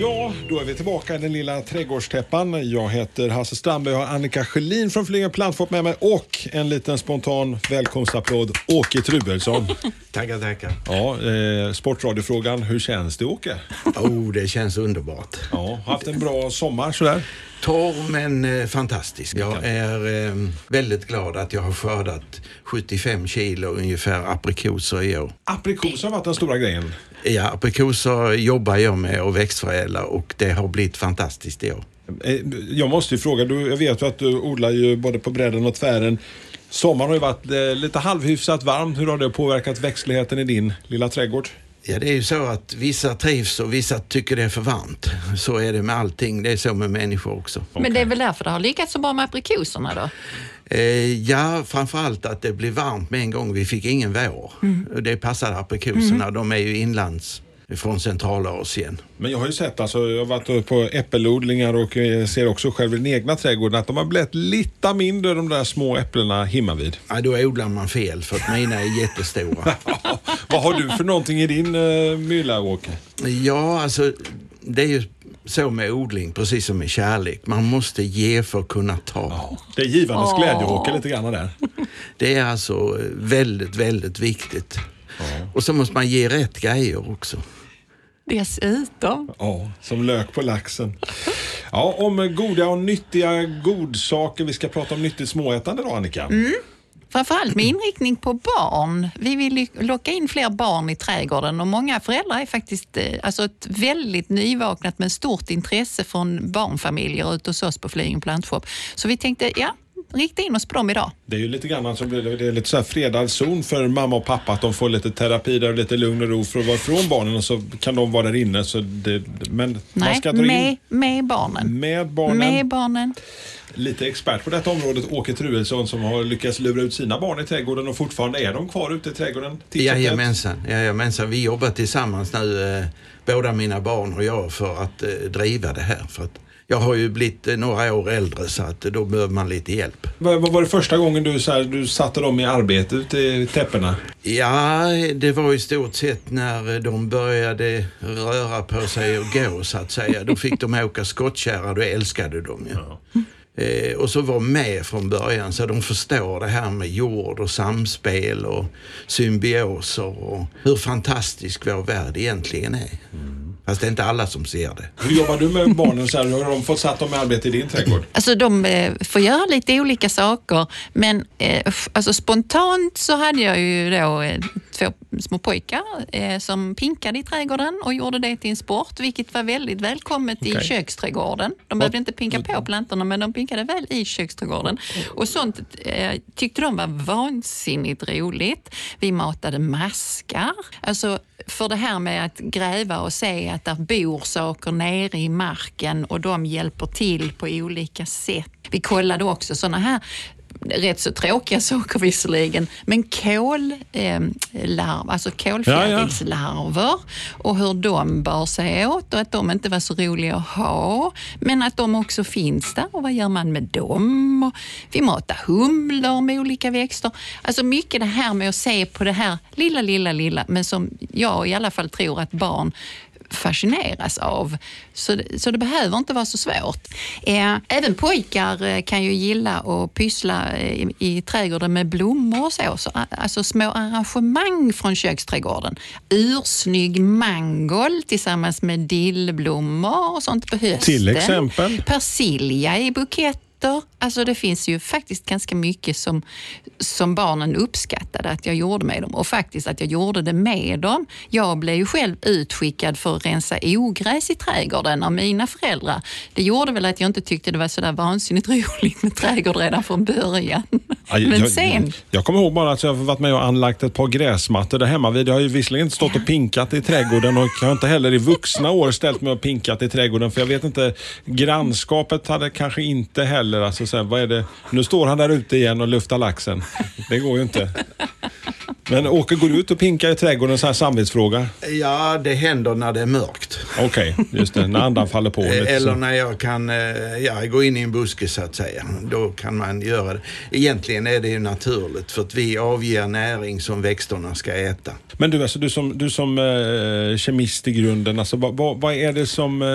Ja, då är vi tillbaka i den lilla trädgårdstäppan. Jag heter Hasse Strandberg och har Annika Sjölin från Flyinge Plantshop med mig och en liten spontan välkomstapplåd Åke Truelsson. Tackar, tackar. Ja, eh, sportradiofrågan, hur känns det Åke? Oh, det känns underbart. Ja, haft en bra sommar sådär? Torr men eh, fantastisk. Jag är eh, väldigt glad att jag har skördat 75 kilo ungefär aprikoser i år. Aprikos har varit den stora grejen. Ja, aprikoser jobbar jag med och växtförädlar och det har blivit fantastiskt i år. Eh, Jag måste ju fråga, du, jag vet ju att du odlar ju både på bredden och tvären. Sommaren har ju varit lite halvhyfsat varm. Hur har det påverkat växtligheten i din lilla trädgård? Ja, det är ju så att vissa trivs och vissa tycker det är för varmt. Så är det med allting. Det är så med människor också. Men det är väl därför det har lyckats så bra med aprikoserna då? Eh, ja, framförallt att det blev varmt med en gång. Vi fick ingen vår. Mm. Det passade aprikoserna. De är ju inlands från Centralasien. Men jag har ju sett, alltså, jag har varit på äppelodlingar och eh, ser också själv i den egna trädgården att de har blivit lite mindre de där små äpplena himmavid. Ja, då odlar man fel för att mina är jättestora. Vad har du för någonting i din uh, mylla, Åke? ja, alltså det är ju så med odling, precis som med kärlek. Man måste ge för att kunna ta. Det är givandes glädje, Åke, lite grann där. Det är alltså väldigt, väldigt viktigt. Och så måste man ge rätt grejer också. Dessutom. Ja, som lök på laxen. Ja, om goda och nyttiga godsaker. Vi ska prata om nyttigt småätande då, Annika. Framförallt med inriktning på barn. Vi vill locka in fler barn i trädgården och många föräldrar är faktiskt eh, alltså ett väldigt nyvaknat med stort intresse från barnfamiljer ute hos oss på Flyinge Plantshop. Så vi tänkte, ja, rikta in oss på dem idag. Det är ju lite grann alltså, det det är lite så här fredad zon för mamma och pappa att de får lite terapi där och lite lugn och ro för att vara ifrån barnen och så kan de vara där inne. Så det, men man Nej, ska dra med, in med barnen. med barnen. Med barnen. Lite expert på detta området, Åke Truelsson som har lyckats lura ut sina barn i trädgården och fortfarande är de kvar ute i trädgården. som. Jajamensan, jajamensan. Vi jobbar tillsammans nu, eh, båda mina barn och jag, för att eh, driva det här. För att jag har ju blivit eh, några år äldre så att eh, då behöver man lite hjälp. Vad, var det första gången du, så här, du satte dem i arbete ute i täpporna? Ja, det var i stort sett när eh, de började röra på sig och gå så att säga. Då fick de åka skottkärra, då älskade de ju. Eh, och så var med från början så de förstår det här med jord och samspel och symbioser och hur fantastisk vår värld egentligen är. Fast det är inte alla som ser det. Hur jobbar du med barnen? Så här, hur har de fått satt dem i arbete i din trädgård? Alltså de eh, får göra lite olika saker, men eh, alltså spontant så hade jag ju då eh, två små pojkar eh, som pinkade i trädgården och gjorde det till en sport, vilket var väldigt välkommet i Okej. köksträdgården. De behövde inte pinka på plantorna, men de pinkade väl i köksträdgården. Och sånt eh, tyckte de var vansinnigt roligt. Vi matade maskar. Alltså, för det här med att gräva och se att där bor saker nere i marken och de hjälper till på olika sätt. Vi kollade också sådana här rätt så tråkiga saker visserligen, men kol, eh, alltså kolfjärilslarver och hur de bar sig åt och att de inte var så roliga att ha, men att de också finns där och vad gör man med dem? Och vi matar humlor med olika växter. Alltså mycket det här med att se på det här lilla, lilla, lilla, men som jag i alla fall tror att barn fascineras av. Så, så det behöver inte vara så svårt. Eh, även pojkar eh, kan ju gilla att pyssla eh, i, i trädgården med blommor och så. så. Alltså små arrangemang från köksträdgården. Ursnygg mangold tillsammans med dillblommor och sånt på hösten. Till exempel? Persilja i buketter. Alltså det finns ju faktiskt ganska mycket som, som barnen uppskattade att jag gjorde med dem och faktiskt att jag gjorde det med dem. Jag blev ju själv utskickad för att rensa ogräs i trädgården av mina föräldrar. Det gjorde väl att jag inte tyckte det var så där vansinnigt roligt med trädgård redan från början. Men jag, sen, Jag kommer ihåg bara att jag har varit med och anlagt ett par gräsmattor där hemma vid. Jag har ju visserligen inte stått och pinkat i trädgården och jag har inte heller i vuxna år ställt mig och pinkat i trädgården för jag vet inte, grannskapet hade kanske inte heller Eller alltså, så här, vad är det? Nu står han där ute igen och luftar laxen. Det går ju inte. Men Åke, går du ut och pinkar i trädgården? Så här samvetsfråga. Ja, det händer när det är mörkt. Okej, just det. När andan faller på. Eller när jag kan eh, ja, gå in i en buske så att säga. Då kan man göra det. Egentligen är det ju naturligt för att vi avger näring som växterna ska äta. Men du, alltså, du som, du som eh, kemist i grunden, alltså, vad, vad, vad är det som eh,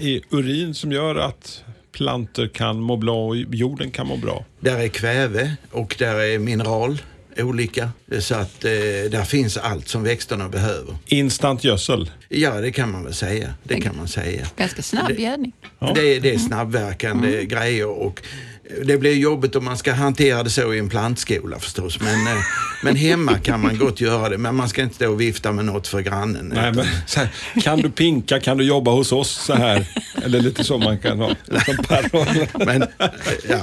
i urin som gör att plantor kan må bra och jorden kan må bra? Där är kväve och där är mineral olika. Så att eh, där finns allt som växterna behöver. Instant gödsel. Ja, det kan man väl säga. Det kan man säga. Ganska snabb gödning. Det, är- det är snabbverkande grejer och det blir jobbigt om man ska hantera det så i en plantskola förstås. Men, eh, men hemma kan man gott göra det. Men man ska inte stå och vifta med något för grannen. Nej, men, så här, kan du pinka, kan du jobba hos oss så här? Eller lite så man kan ha. Som paroll. Men, ja.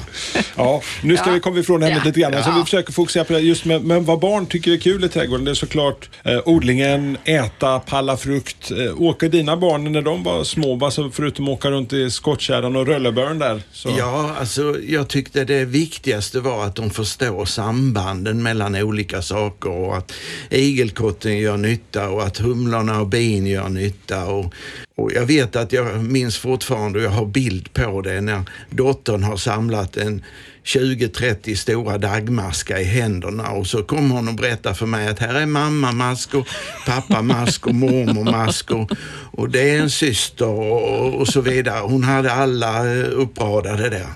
Ja, nu ska Ja. vi komma ifrån ämnet Ja. lite grann. Alltså, Ja. vi försöker fokusera på det just med, med vad barn tycker är kul i trädgården. Det är såklart eh, odlingen, äta, palla frukt. Eh, åker dina barn när de var små, alltså, förutom att åka runt i skottkärran och rullebörn där? Så. Ja, alltså jag tyckte det viktigaste var att de förstår sambanden mellan olika saker och att igelkotten gör nytta och att humlorna och bin gör nytta. Och, och jag vet att jag minns fortfarande, och jag har bild på det, när dottern har samlat en 20-30 stora dagmaskar i händerna och så kommer hon och berättar för mig att här är mamma mask och pappa mask och mormor mask och, och det är en syster och, och så vidare. Hon hade alla eh, uppradade där.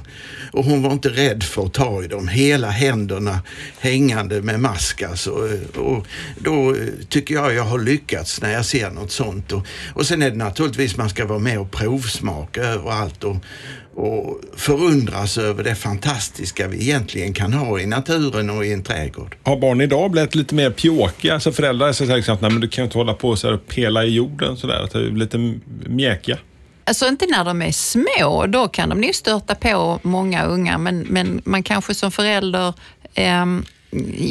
Och hon var inte rädd för att ta i dem. Hela händerna hängande med mask alltså. Och då eh, tycker jag jag har lyckats när jag ser något sånt. Och, och sen är det naturligtvis man ska vara med och provsmaka överallt och, och förundras över det fantastiska vi egentligen kan ha i naturen och i en trädgård. Har barn idag blivit lite mer pjåkiga? Alltså föräldrar säger liksom att Nej, men du kan ju inte hålla på så här och pela i jorden sådär. Att det är lite mjäkiga. Alltså inte när de är små, då kan de ju störta på många unga, men, men man kanske som förälder eh,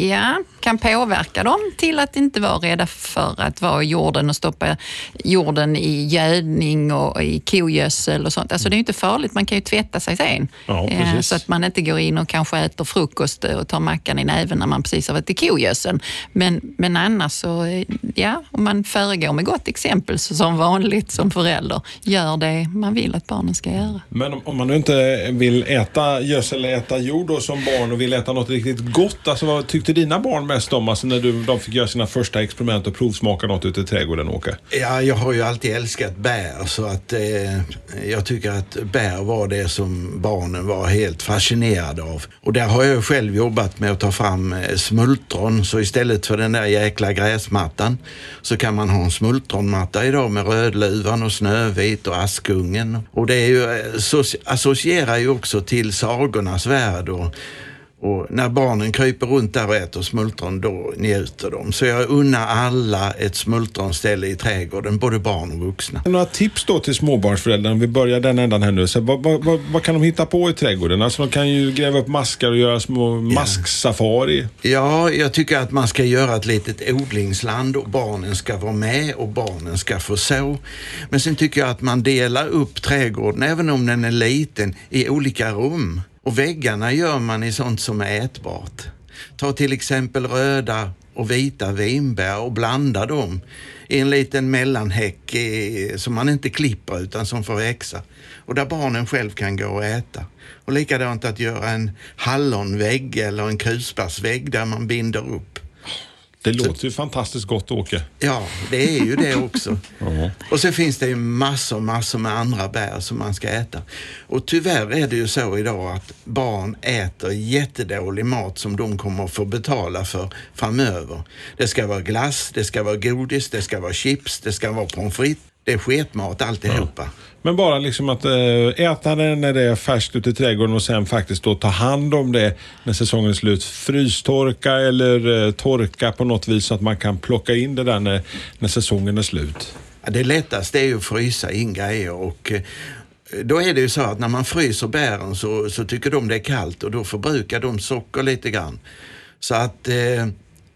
ja, kan påverka dem till att inte vara rädda för att vara i jorden och stoppa jorden i gödning och i kogödsel och sånt. Alltså det är ju inte farligt, man kan ju tvätta sig sen. Ja, Eh, så att man inte går in och kanske äter frukost och tar mackan i näven när man precis har varit i kogödseln. Men, men annars så, eh, ja, om man föregår med gott exempel så som vanligt som förälder, gör det man vill att barnen ska göra. Men om, om man nu inte vill äta gödsel eller äta jord då, som barn och vill äta något riktigt gott. Alltså, vad tyckte dina barn mest om alltså, när du, de fick göra sina första experiment och provsmaka något ute i trädgården, Åke? Ja, jag har ju alltid älskat bär så att eh, jag tycker att bär var det som barnen var helt fascinerade av. Och där har jag själv jobbat med att ta fram eh, smultron så istället för den där jäkla gräsmattan så kan man ha en smultronmatta idag med rödluvan och snövit och askungen. Och det är ju, eh, associerar ju också till sagornas värld och och när barnen kryper runt där och äter smultron, då njuter de. Så jag unnar alla ett smultronställe i trädgården, både barn och vuxna. Några tips då till småbarnsföräldrar, om vi börjar den ändan här nu. Så vad, vad, vad, kan de hitta på i trädgården? Alltså de kan ju gräva upp maskar och göra små masksafari. Ja, jag tycker att man ska göra ett litet odlingsland och barnen ska vara med och barnen ska få så. Men sen tycker jag att man delar upp trädgården, även om den är liten, i olika rum. Och väggarna gör man i sånt som är ätbart. Ta till exempel röda och vita vinbär och blanda dem i en liten mellanhäck som man inte klipper utan som får växa. Och där barnen själv kan gå och äta. Och likadant att göra en hallonvägg eller en krusbärsvägg där man binder upp. Det låter ju fantastiskt gott, Åke. Ja, det är ju det också. Och så finns det ju massor, massor med andra bär som man ska äta. Och tyvärr är det ju så idag att barn äter jättedålig mat som de kommer att få betala för framöver. Det ska vara glass, det ska vara godis, det ska vara chips, det ska vara pommes frites. Det är sketmat alltihopa. Men bara liksom att eh, äta det när det är färskt ute i trädgården och sen faktiskt då ta hand om det när säsongen är slut. Frystorka eller eh, torka på något vis så att man kan plocka in det där när, när säsongen är slut. Ja, Det lättaste är ju att frysa in grejer och eh, då är det ju så att när man fryser bären så, så tycker de det är kallt och då förbrukar de socker lite grann. Så att eh,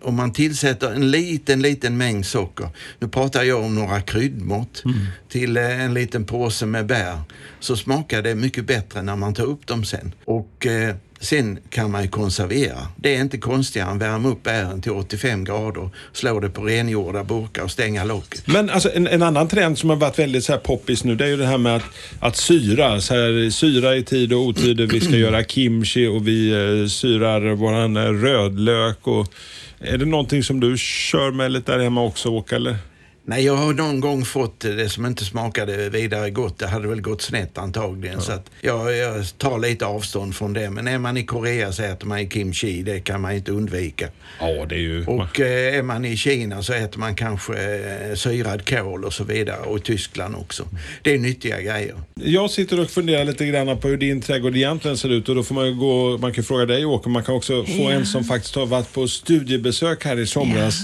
om man tillsätter en liten, liten mängd socker, nu pratar jag om några kryddmått, till eh, en liten påse med bär, så smakar det mycket bättre när man tar upp dem sen. Och eh, Sen kan man ju konservera. Det är inte konstigare än att värma upp bären till 85 grader, slå det på rengjorda burkar och stänga locket. Men alltså, en, en annan trend som har varit väldigt så här poppis nu det är ju det här med att, att syra. Så här, syra i tid och otid. Vi ska göra kimchi och vi eh, syrar våran eh, rödlök. Och, är det någonting som du kör med lite där hemma också Åke? Eller? Nej, jag har någon gång fått det som inte smakade vidare gott. Det hade väl gått snett antagligen. Så att jag, jag tar lite avstånd från det. Men är man i Korea så äter man kimchi. Det kan man inte undvika. Ja, det är ju... Och eh, är man i Kina så äter man kanske eh, syrad kål och så vidare. Och i Tyskland också. Det är nyttiga grejer. Jag sitter och funderar lite grann på hur din trädgård egentligen ser ut och då får man gå, man kan fråga dig Åke, man kan också få Ja. en som faktiskt har varit på studiebesök här i somras.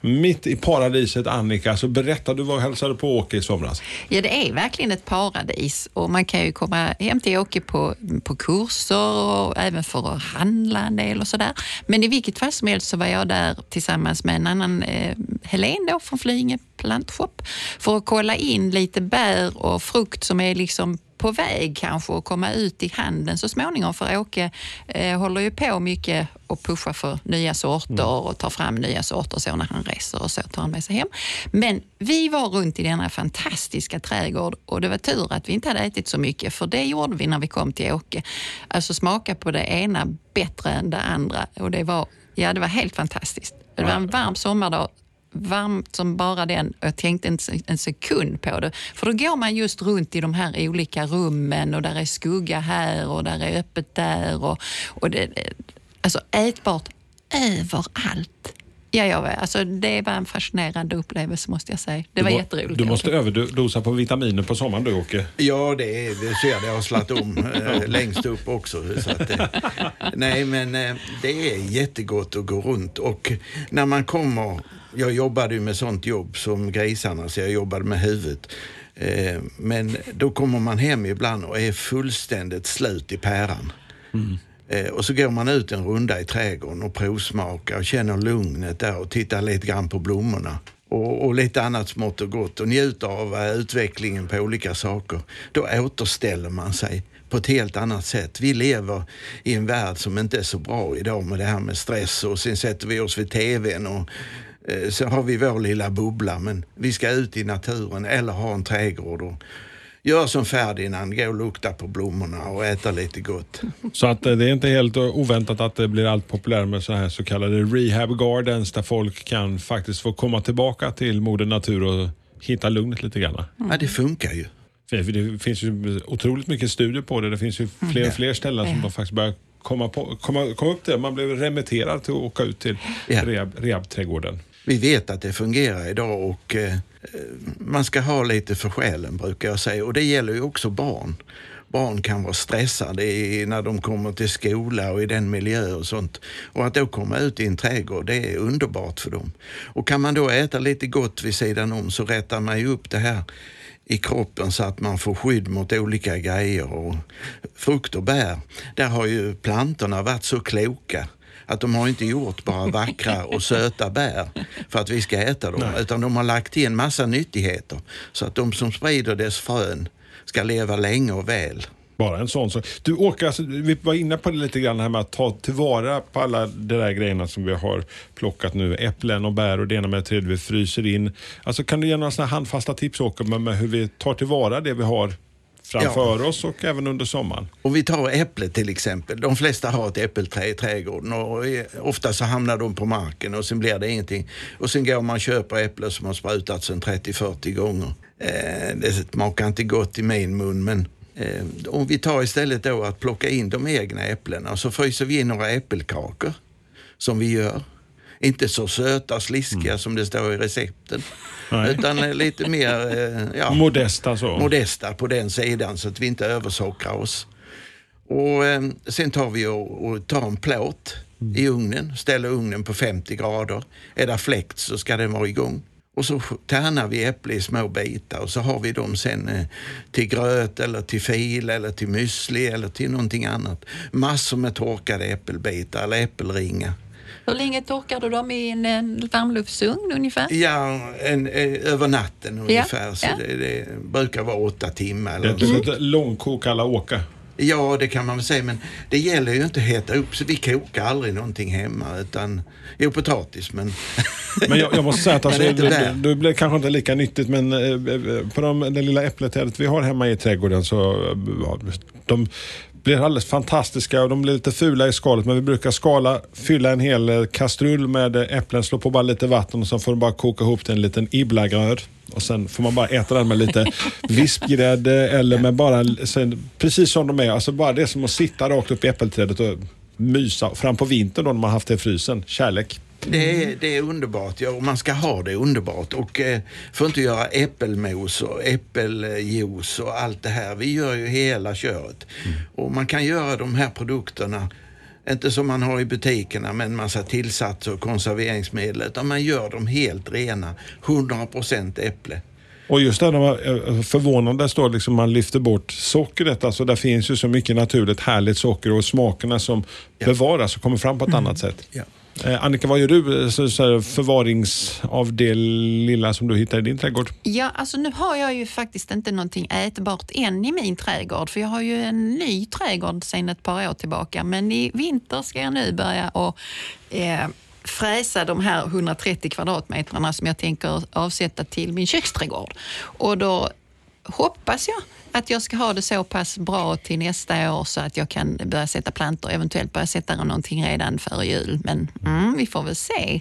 Mitt i paradiset Annika, så berätta, du var och hälsade på Åke i somras. Ja, det är verkligen ett paradis och man kan ju komma hem till Åke på, på kurser och även för att handla en del och sådär. Men i vilket fall som helst så var jag där tillsammans med en annan, eh, Helen då från Flyinge plantshop, för att kolla in lite bär och frukt som är liksom på väg kanske att komma ut i handeln så småningom. För Åke eh, håller ju på mycket och pushar för nya sorter och tar fram nya sorter så när han reser och så tar han med sig hem. Men vi var runt i denna fantastiska trädgård och det var tur att vi inte hade ätit så mycket för det gjorde vi när vi kom till Åke. Alltså smaka på det ena bättre än det andra och det var, ja, det var helt fantastiskt. Det var en varm sommardag varmt som bara den och jag tänkte inte en sekund på det. För då går man just runt i de här olika rummen och där är skugga här och där är öppet där. Och, och det, det- alltså ätbart överallt. Ja, jag vet. Alltså, det var en fascinerande upplevelse måste jag säga. Det var du, må- jätteroligt. Du måste överdosa på vitaminer på sommaren du Åke. Ja, det, är, det ser jag. Det har slagit om eh, längst upp också. Så att, eh, nej, men eh, det är jättegott att gå runt och när man kommer... Jag jobbade ju med sånt jobb som grisarna, så jag jobbade med huvudet. Men då kommer man hem ibland och är fullständigt slut i päran. Eh, Eh, och så går man ut en runda i trädgården och provsmakar och känner lugnet där och tittar lite grann på blommorna. Och, och lite annat smått och gott och njuter av eh, utvecklingen på olika saker. Då återställer man sig på ett helt annat sätt. Vi lever i en värld som inte är så bra idag med det här med stress och sen sätter vi oss vid TVn och eh, så har vi vår lilla bubbla men vi ska ut i naturen eller ha en trädgård och göra som Ferdinand, gå och lukta på blommorna och äta lite gott. Så att eh, det är inte helt oväntat att det blir allt populärare med så här så kallade rehab gardens där folk kan faktiskt få komma tillbaka till moder natur och hitta lugnet lite grann. Ja, det funkar ju. Det finns ju otroligt mycket studier på det. Det finns ju fler och fler ställen som de faktiskt börjar komma, på, komma, komma upp till. Man blev remitterad till att åka ut till rehab, rehabträdgården. Vi vet att det fungerar idag och eh, man ska ha lite för själen brukar jag säga och det gäller ju också barn. Barn kan vara stressade när de kommer till skola och i den miljö och sånt. Och att då komma ut i en trädgård, det är underbart för dem. Och kan man då äta lite gott vid sidan om så rättar man ju upp det här i kroppen så att man får skydd mot olika grejer. Och frukt och bär, där har ju plantorna varit så kloka att de har inte gjort bara vackra och söta bär för att vi ska äta dem, utan de har lagt en massa nyttigheter så att de som sprider dess frön ska leva länge och väl. Bara en sån sak. Du Åke, alltså, vi var inne på det lite grann här med att ta tillvara på alla de där grejerna som vi har plockat nu. Äpplen och bär och det ena med det tredje vi fryser in. Alltså, kan du ge några såna handfasta tips Åke med, med hur vi tar tillvara det vi har framför oss och även under sommaren? Och vi tar äpplet till exempel. De flesta har ett äppelträd i trädgården och ofta så hamnar de på marken och sen blir det ingenting. Och sen går man och köper äpplen som har sprutats en 30-40 gånger. Eh, det smakar inte gott i min mun men eh, om vi tar istället då att plocka in de egna äpplena och så fryser vi in några äppelkakor som vi gör. Inte så söta sliskiga som det står i recepten. Nej. Utan eh, lite mer eh, ja, Modesta så. modesta på den sidan så att vi inte översockrar oss. Och eh, sen tar vi och, och tar en plåt i ugnen, ställer ugnen på 50 grader. Är det fläkt så ska den vara igång. Och så tärnar vi äpple i små bitar och så har vi dem sen eh, till gröt eller till fil eller till müsli eller till någonting annat. Massor med torkade äppelbitar eller äppelringar. Hur länge torkar du dem i en, en varmluftsugn ungefär? Ja, en, eh, över natten ungefär. Så ja. Det, det brukar vara åtta timmar. Det Eller är så. ett långkok alla åka. Ja, det kan man väl säga. Men det gäller ju inte att heta upp så vi kokar aldrig någonting hemma. Utan, jo, potatis men... Men jag, jag måste säga att alltså, det är det, det, det blir kanske inte lika nyttigt men eh, eh, på de, det lilla äppleträdet vi har hemma i trädgården så ja, de blir alldeles fantastiska och de blir lite fula i skalet men vi brukar skala, fylla en hel eh, kastrull med eh, äpplen, slå på bara lite vatten och sen får du bara koka ihop till en liten ibblagröd. Och sen får man bara äta den med lite vispgrädde eller med bara, sen, precis som de är, alltså bara det som att sitta rakt upp i äppelträdet och mysa fram på vintern då när man haft det i frysen. Kärlek. Det är, det är underbart, ja, och man ska ha det underbart. Och eh, får inte göra äppelmos och äppeljuice och allt det här. Vi gör ju hela köret. Och man kan göra de här produkterna, inte som man har i butikerna med en massa tillsatser och konserveringsmedel, utan man gör dem helt rena, 100% äpple. Och just det, man, eh, förvånande står liksom man lyfter bort sockret. Alltså där finns ju så mycket naturligt härligt socker och smakerna som bevaras och kommer fram på ett annat sätt. Ja. Eh, Annika, vad gör du eh, så, så här, det lilla som du hittar i din trädgård? Ja, alltså nu har jag ju faktiskt inte någonting ätbart än i min trädgård för jag har ju en ny trädgård sedan ett par år tillbaka. Men i vinter ska jag nu börja och eh, fräsa de här 130 kvadratmetrarna som jag tänker avsätta till min köksträdgård. Och då hoppas jag att jag ska ha det så pass bra till nästa år så att jag kan börja sätta plantor, eventuellt börja sätta någonting redan före jul. Men mm, vi får väl se.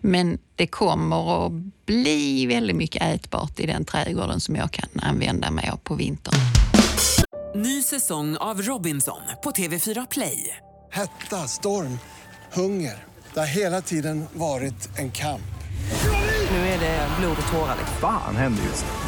Men det kommer att bli väldigt mycket ätbart i den trädgården som jag kan använda mig av på vintern. Ny säsong av Robinson på TV4 Play. Hetta, storm, hunger. Det har hela tiden varit en kamp. Nu är det blod och tårar. Fan händer just nu.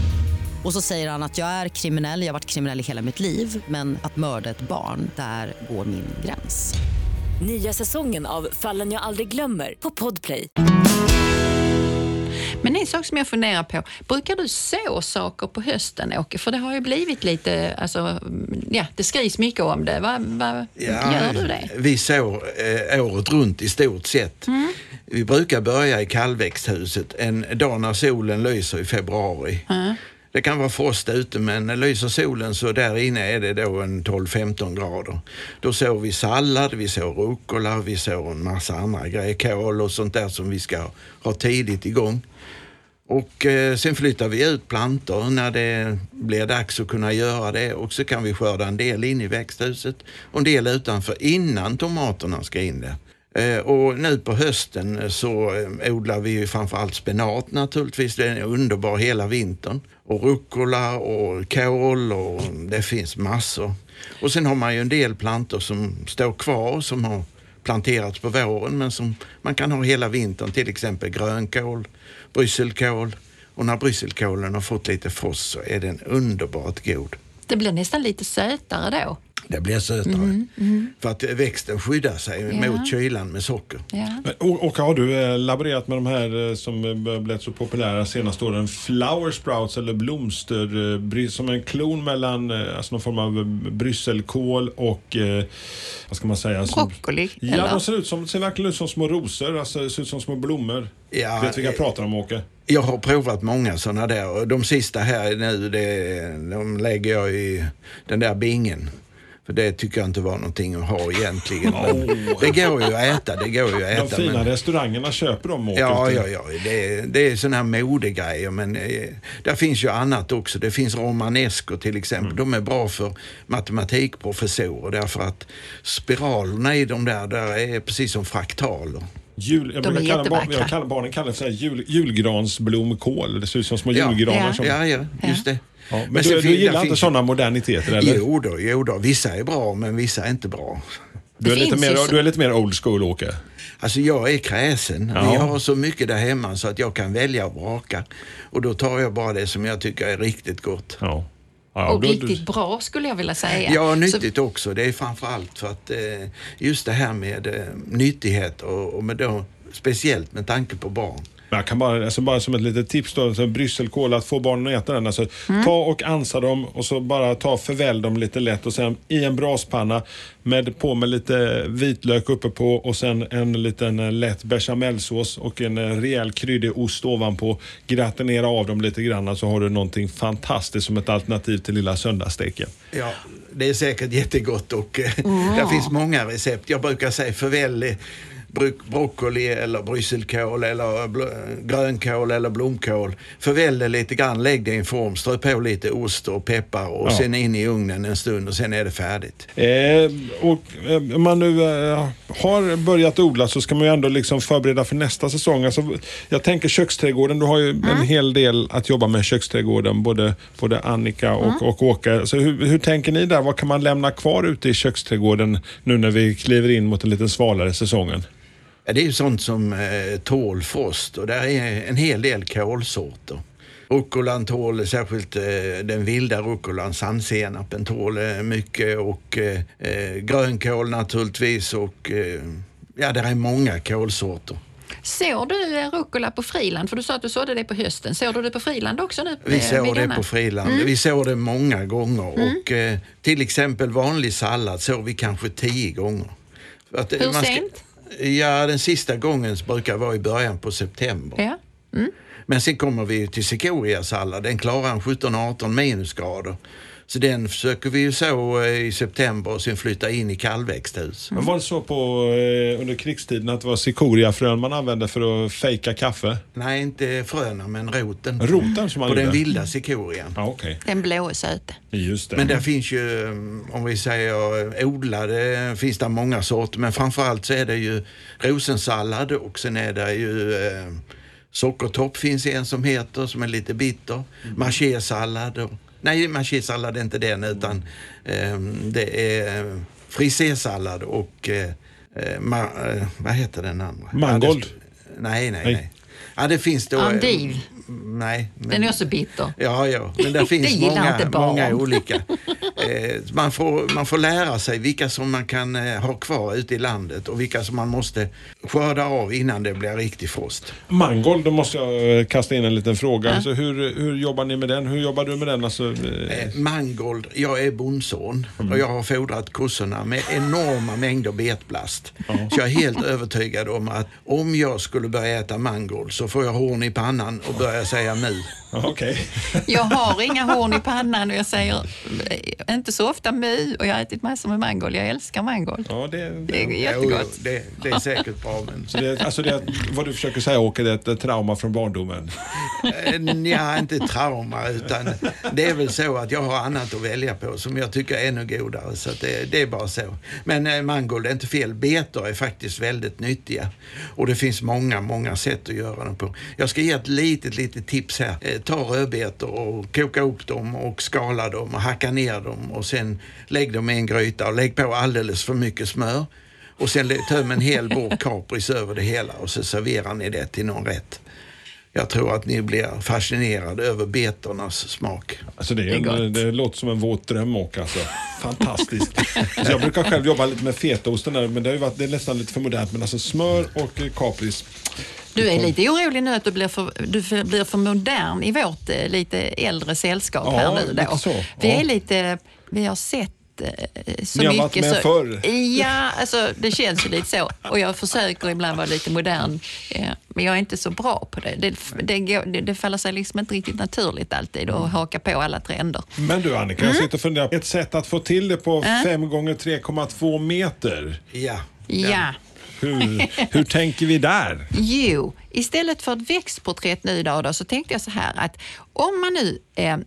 Och så säger han att jag är kriminell, jag har varit kriminell i hela mitt liv men att mörda ett barn, där går min gräns. Nya säsongen av Fallen jag aldrig glömmer på Podplay. Men en sak som jag funderar på, brukar du så saker på hösten Åke? För det har ju blivit lite, alltså, ja det skrivs mycket om det. Vad vad gör du det? Vi sår eh, året runt i stort sett. Mm. Vi brukar börja i kallväxthuset en dag när solen lyser i februari. Det kan vara frost ute men lyser solen så där inne är det då en 12-15 grader. Då sår vi sallad, vi sår rucola, vi sår en massa andra grejer, kål och sånt där som vi ska ha tidigt igång. Och eh, sen flyttar vi ut plantor när det blir dags att kunna göra det och så kan vi skörda en del in i växthuset och en del utanför innan tomaterna ska in där. Eh, och nu på hösten eh, så eh, odlar vi ju framförallt spenat naturligtvis. Den är underbar hela vintern. Och rucola och kål och mm, det finns massor. Och sen har man ju en del plantor som står kvar som har planterats på våren men som man kan ha hela vintern. Till exempel grönkål, brysselkål. Och när brysselkålen har fått lite frost så är den underbart god. Det blir nästan lite sötare då. Det blir sötare. För att växten skyddar sig Mm, Ja. mot kylan med socker. Ja. Men, och, och har du eh, laborerat med de här eh, som eh, blivit så populära senaste åren? Flower sprouts eller blomster, som en klon mellan alltså någon form av brysselkål och vad ska man säga? Som, Broccoli, Ja, eller? de ser, ut som, ser verkligen ut som små rosor, alltså ser ut som små blommor. Ja, Vet vilka jag pratar om Åke? Jag har provat många sådana där och de sista här nu, det, de lägger jag i den där bingen. För det tycker jag inte var någonting att ha egentligen. Men det går ju att äta, det går ju att De äta. fina men- restaurangerna köper dem Åke. Ja, ja, ja. Det, är- det är sådana här modegrejer. Men eh, där finns ju annat också. Det finns romanesco till exempel. De är bra för matematikprofessorer därför att spiralerna i de där, där är precis som fraktaler. Jul, jag De är kalla, barn, jag kallar, barnen kallar det för jul, julgransblomkål. Det ser ut som små Ja. julgranar. Ja. Som, Ja, ja, just det. Ja, men, Men du, du gillar inte finns- sådana moderniteter eller? Jo då, jo då, vissa är bra men vissa är inte bra. Du är, lite mer, så- du är lite mer old school, Åke. Alltså jag är kräsen. Ja. Vi har så mycket där hemma så att jag kan välja och vraka. Och då tar jag bara det som jag tycker är riktigt gott. Ja. Ja, och då- riktigt bra skulle jag vilja säga. Ja, Så- nyttigt också. Det är framförallt för att eh, just det här med eh, nyttighet och, och med då, speciellt med tanke på barn. Men Jag kan bara, alltså bara som ett litet tips då, så brysselkål, att få barnen att äta den. Alltså, Ta och ansa dem och så bara ta förvälj dem lite lätt och sen i en braspanna med på med lite vitlök uppe på och sen en liten eh, lätt bechamelsås och en eh, rejäl kryddig ost ovanpå. Gratinera av dem lite grann så har du någonting fantastiskt som ett alternativ till lilla söndagssteken. Ja, det är säkert jättegott och eh, det finns många recept. Jag brukar säga förvälj bro- broccoli eller brysselkål eller grönkål eller blomkål. Förvälj det lite grann, lägg det i en form, strö på lite ost och peppar och Ja. sen in i ugnen en stund och sen är det färdigt. Eh, och eh, om man nu eh, har börjat odla så ska man ju ändå liksom förbereda för nästa säsong. Alltså, jag tänker köksträdgården, du har ju en hel del att jobba med köksträdgården, både, både Annika och, och Åke. Så hur, hur tänker ni där? Vad kan man lämna kvar ute i köksträdgården nu när vi kliver in mot en lite svalare säsongen? Ja, det är ju sånt som eh, tål frost och där är en hel del kålsorter. Rucolan tål, särskilt eh, den vilda rucolan, sandsenapen tål eh, mycket och eh, eh, grönkål naturligtvis och eh, ja, det är många kålsorter. Sår du eh, rucola på friland? För du sa att du sådde det på hösten. Sår du det på friland också nu? Vi såg det på friland. Vi såg det många gånger och eh, till exempel vanlig sallad såg vi kanske tio gånger. Att, Hur ska- sent? Ja, den sista gången brukar vara i början på september. Ja. Men sen kommer vi till cikoriasallad. Den klarar en 17-18 minusgrader. Så den försöker vi ju så eh, i september och sen flytta in i kallväxthus. Men var det så på, eh, under krigstiden att det var cikoriafrön man använde för att fejka kaffe? Nej, inte fröna men roten. Roten som man På den gjorde? vilda cikorian. Ja, okej. Den blåa söte. Just det. Men där finns ju, mm, om vi säger eh, odlade, finns det många sorter. Men framförallt så är det ju rosensallad och sen är det ju eh, sockertopp finns en som heter, som är lite bitter. Machésallad. och- Nej, machésallad är inte den utan eh, det är eh, frisésallad och eh, eh, ma, eh, vad heter den andra? Mangold? Ja, det, nej, nej, Nej. nej. Ja, det finns då... eh, Endive. Nej. Men, Den är också bitter. Ja, ja, men det Det finns gillar många, många olika. Eh, man, får, man får lära sig vilka som man kan eh, ha kvar ute i landet och vilka som man måste skörda av innan det blir riktig frost. Mangold, då måste jag eh, kasta in en liten fråga. Alltså, hur, hur jobbar ni med den? Hur jobbar du med den? Alltså, eh, Eh, mangold, jag är bondson Mm. och jag har fodrat kossorna med enorma mängder betblast. Så jag är helt övertygad om att om jag skulle börja äta mangold så får jag horn i pannan och jag säga nu. Okej. Jag har inga horn i pannan och jag säger eh, inte så ofta my och jag har ätit massor med mangold. Jag älskar mangold. Ja, det, Det är det, jättegott. Jo, jo, det, det är säkert bra men så det, alltså det, vad du försöker säga Åke, det är ett eh, trauma från barndomen. Ja, inte trauma utan det är väl så att jag har annat att välja på som jag tycker är ännu godare. Så att det, det är bara så. Men eh, mangold är inte fel. Betor är faktiskt väldigt nyttiga och det finns många, många sätt att göra dem på. Jag ska ge ett litet, litet tips här. Ta rödbetor och koka upp dem och skala dem och hacka ner dem och sen lägg dem i en gryta och lägg på alldeles för mycket smör. Och sen töm en hel burk kapris över det hela och så serverar ni det till någon rätt. Jag tror att ni blir fascinerade över betornas smak. Alltså det, är, Det det låter som en våt dröm Åke. Alltså. Fantastiskt. Alltså jag brukar själv jobba lite med fetaosten där, men det, har ju varit, det är nästan lite för modernt. Men alltså smör och eh, kapris. Du är lite orolig nu att du blir för, du för- blir för modern i vårt eh, lite äldre sällskap Ja, här nu. lite Då. så. Vi Ja. är lite, vi har sett eh, så Ni har mycket. varit med så, förr. Ja, alltså, det känns ju lite så. Och jag försöker ibland vara lite modern, eh, men jag är inte så bra på det. Det, det, det, det faller sig liksom inte riktigt naturligt alltid att haka på alla trender. Men du Annika, Mm. jag sitter och funderar. Ett sätt att få till det på 5 gånger 3,2 meter. Ja. Ja. Hur, hur tänker vi där? Jo, istället för ett växtporträtt nu idag då, så tänkte jag så här att om man nu, eh,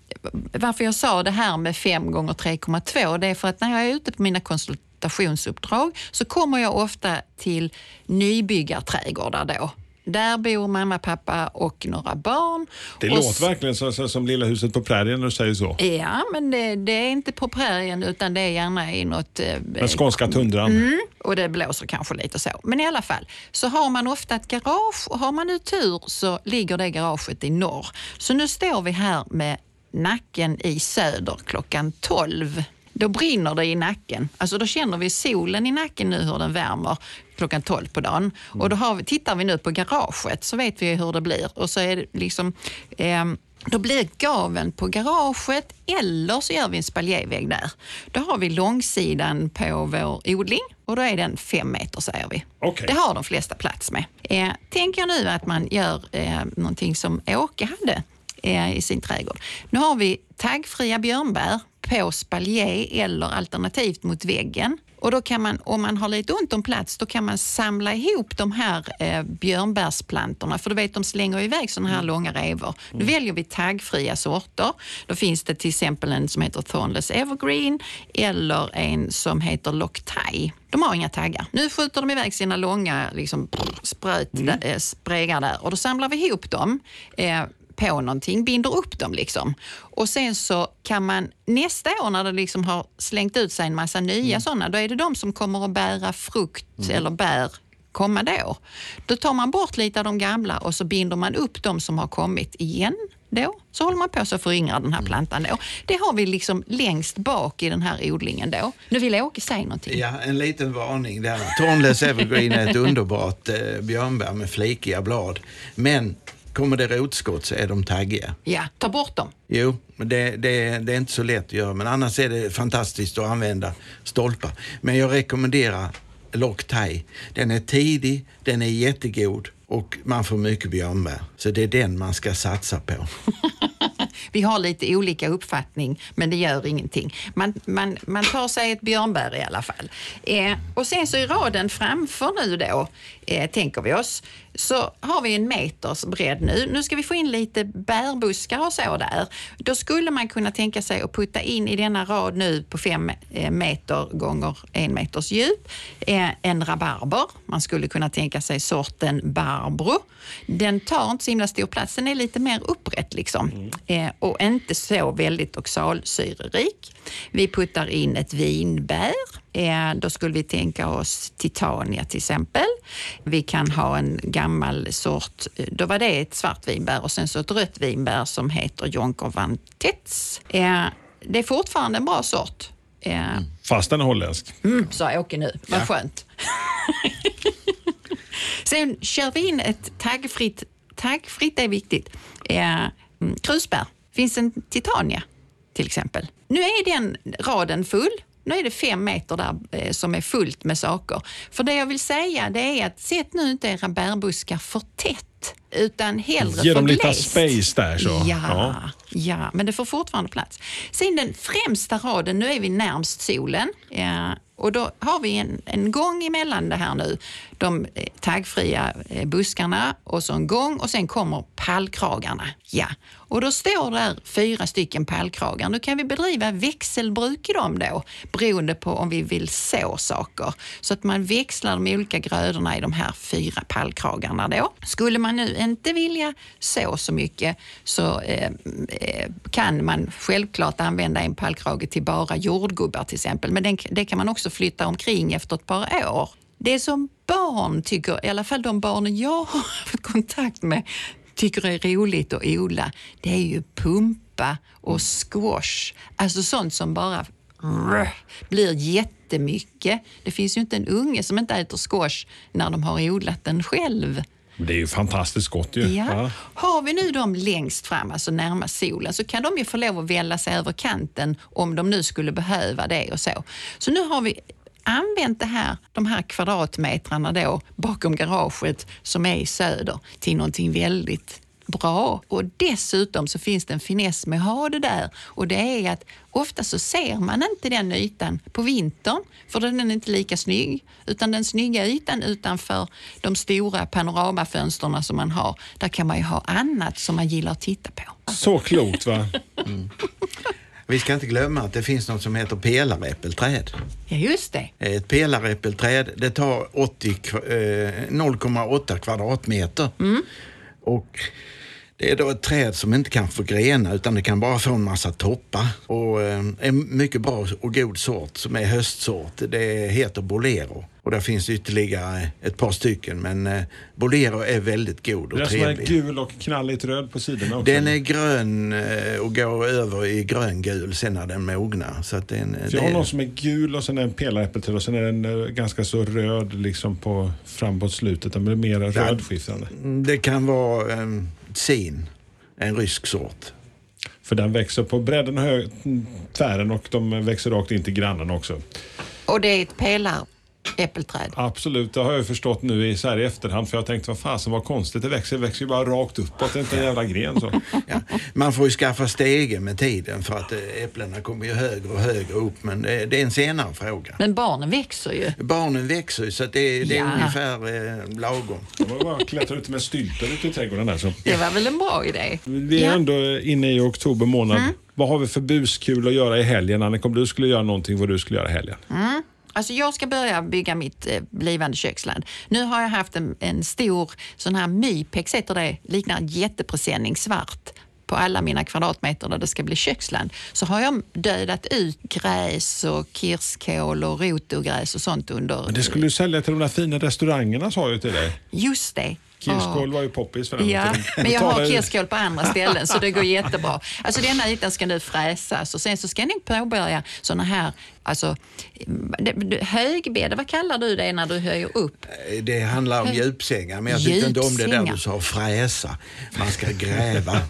varför jag sa det här med 5 gånger 3,2 det är för att när jag är ute på mina konsultationsuppdrag så kommer jag ofta till nybyggarträdgårdar då. Där bor mamma, pappa och några barn. Det och låter verkligen som, som, som Lilla huset på prärien när du säger så. Ja, men det, det är inte på prärien utan det är gärna i något... eh, Den skånska tundran. Mm, och det blåser kanske lite så. Men i alla fall, så har man ofta ett garage och har man nu tur så ligger det garaget i norr. Så nu står vi här med nacken i söder klockan 12. Då brinner det i nacken. Alltså då känner vi solen i nacken nu hur den värmer klockan 12 på dagen. Och då har vi, tittar vi nu på garaget så vet vi hur det blir. Och så är det liksom... ehm, då blir gaven på garaget eller så gör vi en spaljévägg där. Då har vi långsidan på vår odling och då är den fem meter säger vi. Okej. Det har de flesta plats med. Eh, tänk er nu att man gör eh, någonting som Åke hade eh, i sin trädgård. Nu har vi taggfria björnbär på spaljé eller alternativt mot väggen. Och då kan man, om man har lite ont om plats, då kan man samla ihop de här eh, björnbärsplantorna. För du vet, de slänger iväg sådana här långa revor. Nu väljer vi taggfria sorter. Då finns det till exempel en som heter Thornless Evergreen eller en som heter Locktie. De har inga taggar. Nu skjuter de iväg sina långa liksom, brr, spröt, eh, spregar där och då samlar vi ihop dem. Eh, på någonting, binder upp dem liksom. Och sen så kan man nästa år när det liksom har slängt ut sig en massa nya sådana, då är det de som kommer att bära frukt eller bär kommande år. Då tar man bort lite av de gamla och så binder man upp de som har kommit igen då. Så håller man på så föryngrar den här plantan då. Det har vi liksom längst bak i den här odlingen då. Nu vill Åke säga någonting. Ja, en liten varning där. Thornless Evergreen är ett underbart eh, björnbär med flikiga blad. Men kommer det rotskott så är de taggiga. Ja, ta bort dem. Jo, men det, det, det är inte så lätt att göra. Men annars är det fantastiskt att använda stolpar. Men jag rekommenderar Lock Thai. Den är tidig, den är jättegod och man får mycket björnbär. Så det är den man ska satsa på. Vi har lite olika uppfattning, men det gör ingenting. Man, man, man tar sig ett björnbär i alla fall. Eh, och sen så i raden framför nu då, eh, tänker vi oss, så har vi en meters bredd nu. Nu ska vi få in lite bärbuskar och så där. Då skulle man kunna tänka sig att putta in i denna rad nu på fem eh, meter gånger en meters djup eh, en rabarber. Man skulle kunna tänka sig sorten barbro. Den tar inte så himla stor plats. Den är lite mer upprätt liksom eh, och inte så väldigt oxalsyrerik. Vi puttar in ett vinbär. Då skulle vi tänka oss Titania till exempel. Vi kan ha en gammal sort, eh, då var det ett svart vinbär och sen så ett rött vinbär som heter Jonker van Tets. Eh, det är fortfarande en bra sort. Eh, Fast den är holländsk. Mm, sa Åke nu. Vad skönt. Sen kör vi in ett taggfritt, taggfritt är viktigt, mm, krusbär. finns en Titania till exempel. Nu är den raden full. Nu är det fem meter där eh, som är fullt med saker. För det jag vill säga det är att sätt nu inte era bärbuskar för tätt utan hellre Ge dem lite space där så. Ja, Ja. ja. men det får fortfarande plats. Sen den främsta raden, nu är vi närmst solen. Ja, och då har vi en, en gång emellan det här nu. De eh, taggfria eh, buskarna och så en gång och sen kommer pallkragarna. Ja, och då står där fyra stycken pallkragar. Nu kan vi bedriva växelbruk i dem då beroende på om vi vill så saker. Så att man växlar de olika grödorna i de här fyra pallkragarna då. Skulle man nu inte vilja så så mycket så eh, eh kan man självklart använda en pallkrage till bara jordgubbar till exempel. Men den, det kan man också flytta omkring efter ett par år. Det som barn tycker, i alla fall de barnen jag har haft kontakt med, tycker är roligt att odla, det är ju pumpa och squash. Alltså sånt som bara blir jättemycket. Det finns ju inte en unge som inte äter squash när de har odlat den själv. Det är ju fantastiskt gott ju. Ja. Ja. Har vi nu dem längst fram, alltså närmast solen, så kan de ju få lov att välla sig över kanten om de nu skulle behöva det och så. Så nu har vi använt det här, de här kvadratmetrarna då bakom garaget som är i söder till någonting väldigt bra. Och dessutom så finns det en finess med att ha det där och det är att ofta så ser man inte den ytan på vintern för den är inte lika snygg utan den snygga ytan utanför de stora panoramafönsterna som man har, där kan man ju ha annat som man gillar att titta på. Så klokt va? Vi ska inte glömma att det finns något som heter pelaräppelträd. Ja, just det. Ett pelaräppelträd, det tar 80 kva- eh, 0,8 kvadratmeter. Och det är då ett träd som inte kan få grenar utan det kan bara få en massa toppar. Och eh, en mycket bra och god sort som är höstsort, det heter Bolero. Och där finns ytterligare ett par stycken men eh, Bolero är väldigt god är och som är trevlig. gul och knalligt röd på sidorna också. Den är grön eh, och går över i gröngul sen när den mognar. Så att den, Så jag har det- någon som är gul och sen är en pelaräppelträd och sen är den ganska så röd liksom på framåt slutet. Den blir mer rödskiftande. Det kan vara en sin, en rysk sort. För den växer på bredden och tvären och de växer rakt in till grannen också. Och det är ett pelaräppelträd. Absolut, det har jag förstått nu i, så här i efterhand för jag tänkte vad fasen vad konstigt det växer. Det växer ju bara rakt uppåt, det är inte en jävla gren så. Ja, man får ju skaffa stege med tiden för att eh, äpplena kommer ju högre och högre upp men det, det är en senare fråga. Men barnen växer ju. Barnen växer ju så att det, det är Ja. ungefär eh, lagom. Det var bara att klättra ut med styltor ute i trädgården där så. Det var väl en bra idé? Vi är Ja. ändå inne i oktober månad. Vad har vi för buskul att göra i helgen? Annika, om du skulle göra någonting vad du skulle göra i helgen? Alltså jag ska börja bygga mitt eh, blivande köksland. Nu har jag haft en, en stor sån här Mypex, heter det, liknar en jättepresenning svart på alla mina kvadratmeter där det ska bli köksland. Så har jag dödat ut gräs och kirskål och rotogräs och sånt under... Men det skulle du sälja till de där fina restaurangerna sa jag till dig. Just det. Kirskål var ju poppis för den. Ja, tiden. men jag har kirskål på andra ställen så det går jättebra. Alltså denna ytan ska nu fräsas och sen så ska nog påbörja såna här, alltså det- det- högbäddar, vad kallar du det när du höjer upp? Eh, Det handlar om djupsängar men jag tyckte inte om det där du sa fräsa. Man ska gräva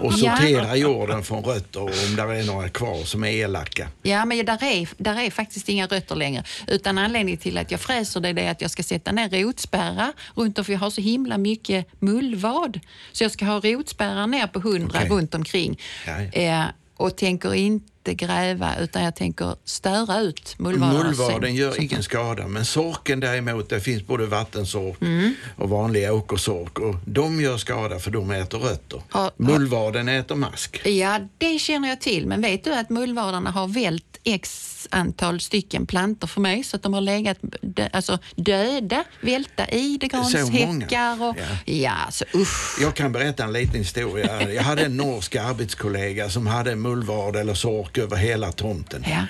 och Ja. sortera jorden från rötter om där är några kvar som är elaka. Ja, men där är, där är faktiskt inga rötter längre. Utan anledningen till att jag fräser det är att jag ska sätta ner rotspärrar runt om, för jag har så himla mycket mullvad. Så jag ska ha rotspärrar ner på 100 Okej. runt omkring. Ja, ja. Eh, och tänker inte gräva, utan jag tänker störa ut mullvadarna. Mullvaden gör ingen skada men sorken däremot, det finns både vattensork Mm. och vanlig åkersork och de gör skada för de äter rötter. Har- Mullvaden äter mask. Ja, det känner jag till. Men vet du att mullvadarna har vält x antal stycken plantor för mig så att de har legat dö, alltså döda, välta i idegranshäckar och... Ja. Ja, så usch. Jag kan berätta en liten historia. Jag hade en norsk arbetskollega som hade mullvad eller sork över hela tomten. Ja.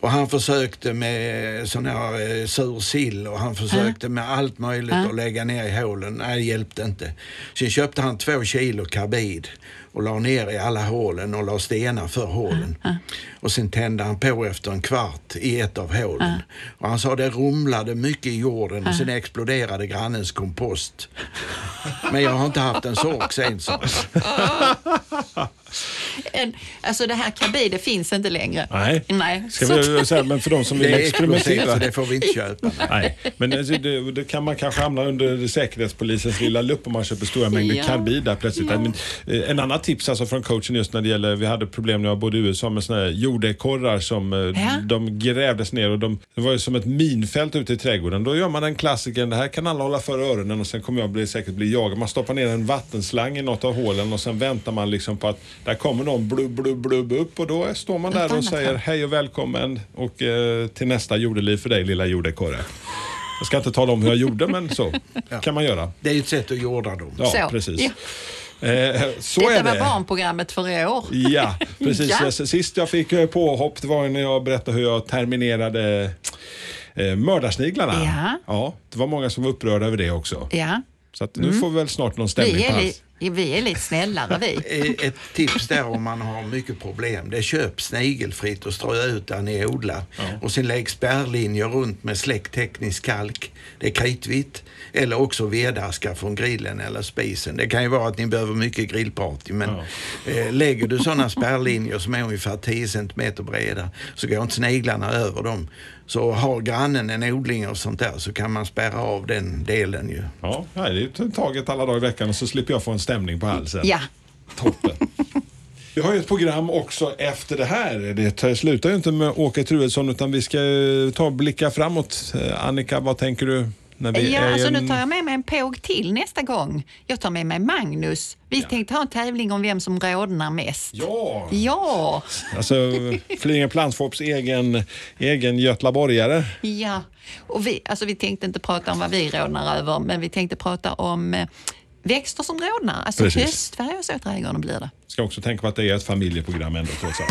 Och han försökte med sån här eh, sur sill och han försökte med allt möjligt att lägga ner i hålen. Nej, det hjälpte inte. Sen köpte han två kilo karbid och la ner i alla hålen och la stenar för hålen. Och sen tände han på efter en kvart i ett av hålen. Och han sa det rumlade mycket i jorden och sen exploderade grannens kompost. Men jag har inte haft en sork sen så. En, alltså det här kabid, det finns inte längre. Nej. Nej. Ska Så- vi säga, men för de som vill experimentera. så det får vi inte köpa. Nej, men alltså, det, det kan man kanske hamna under Säkerhetspolisens lilla lupp om man köper stora mängder Ja. karbid där plötsligt. Men, eh, en annan tips alltså från coachen just när det gäller, vi hade problem när jag bodde i USA med såna här jordekorrar som eh, Ja. de grävdes ner och de, det var ju som ett minfält ute i trädgården. Då gör man den klassiken, det här kan alla hålla för öronen och sen kommer jag bli, säkert bli jagad. Man stoppar ner en vattenslang i något av hålen och sen väntar man liksom på att där kommer någon blubb, blubb, blubb upp och då står man där och säger hej och välkommen och eh, till nästa jordeliv för dig lilla jordekorre. Jag ska inte tala om hur jag gjorde men så kan man göra. Det är ju ett sätt att jorda dem. Ja, Så, precis. ja. Eh, så Detta är var det. barnprogrammet för i år. Ja, precis. Ja. Sist jag fick eh, påhopp det var när jag berättade hur jag terminerade eh, mördarsniglarna. Ja. ja, det var många som var upprörda över det också. Ja. Så nu får vi väl snart någon stämning på li, vi är lite snällare vi. Eh, Ett tips där om man har mycket problem, det är köp snigelfritt och strö ut där ni odlar. Och sen lägg spärrlinjer runt med släckt teknisk kalk. Det är kritvitt. Eller också vedaskar från grillen eller spisen. Det kan ju vara att ni behöver mycket grillparty men eh, lägger du sådana spärrlinjer som är ungefär 10 cm breda så går inte sniglarna över dem. Så har grannen en odling och sånt där så kan man spärra av den delen ju. Ja, det är ju taget alla dagar i veckan och så slipper jag få en stämning på halsen. Ja. Toppen. Vi har ju ett program också efter det här. Det tar- slutar ju inte med Åke Truedsson utan vi ska ta och blicka framåt. Eh, Annika, vad tänker du Ja, alltså nu tar jag med mig en påg till nästa gång. Jag tar med mig Magnus. Vi tänkte ha en tävling om vem som rodnar mest. Ja! Ja, Alltså Flyinge Plantsforps egen, egen götlaborgare. ja. Och vi, alltså vi tänkte inte prata om vad vi rodnar över, men vi tänkte prata om eh, växter som rodnar. Alltså Precis. höstfärg och så i trädgården blir det. Ska också tänka på att det är ett familjeprogram ändå trots allt.